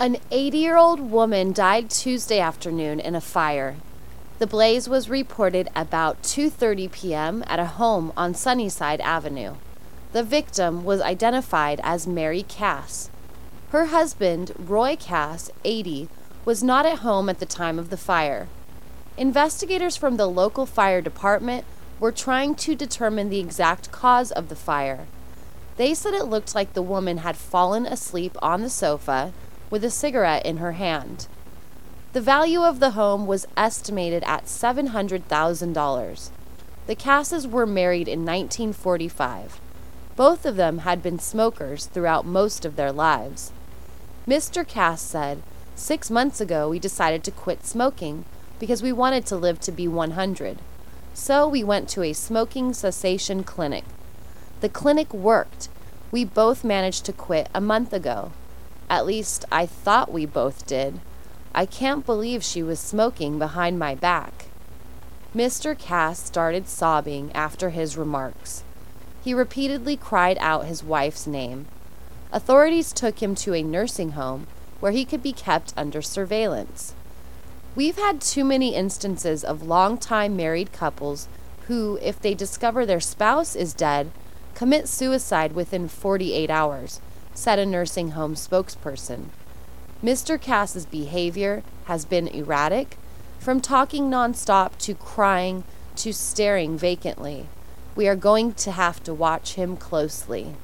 An 80 year old woman died Tuesday afternoon in a fire. The blaze was reported about 2:30 p.m. at a home on Sunnyside Avenue. The victim was identified as Mary Cass. Her husband, Roy Cass, 80, was not at home at the time of the fire. Investigators from the local fire department were trying to determine the exact cause of the fire. They said it looked like the woman had fallen asleep on the sofa with a cigarette in her hand. The value of the home was estimated at $700,000. The Casses were married in 1945. Both of them had been smokers throughout most of their lives. Mr. Cass said, Six months ago, we decided to quit smoking because we wanted to live to be 100. So we went to a smoking cessation clinic. The clinic worked. We both managed to quit a month ago. At least I thought we both did. I can't believe she was smoking behind my back. Mr. Cass started sobbing after his remarks. He repeatedly cried out his wife's name. Authorities took him to a nursing home where he could be kept under surveillance. We've had too many instances of long-time married couples who, if they discover their spouse is dead, commit suicide within 48 hours, said a nursing home spokesperson. Mr. Cass's behavior has been erratic, from talking nonstop to crying to staring vacantly. We are going to have to watch him closely.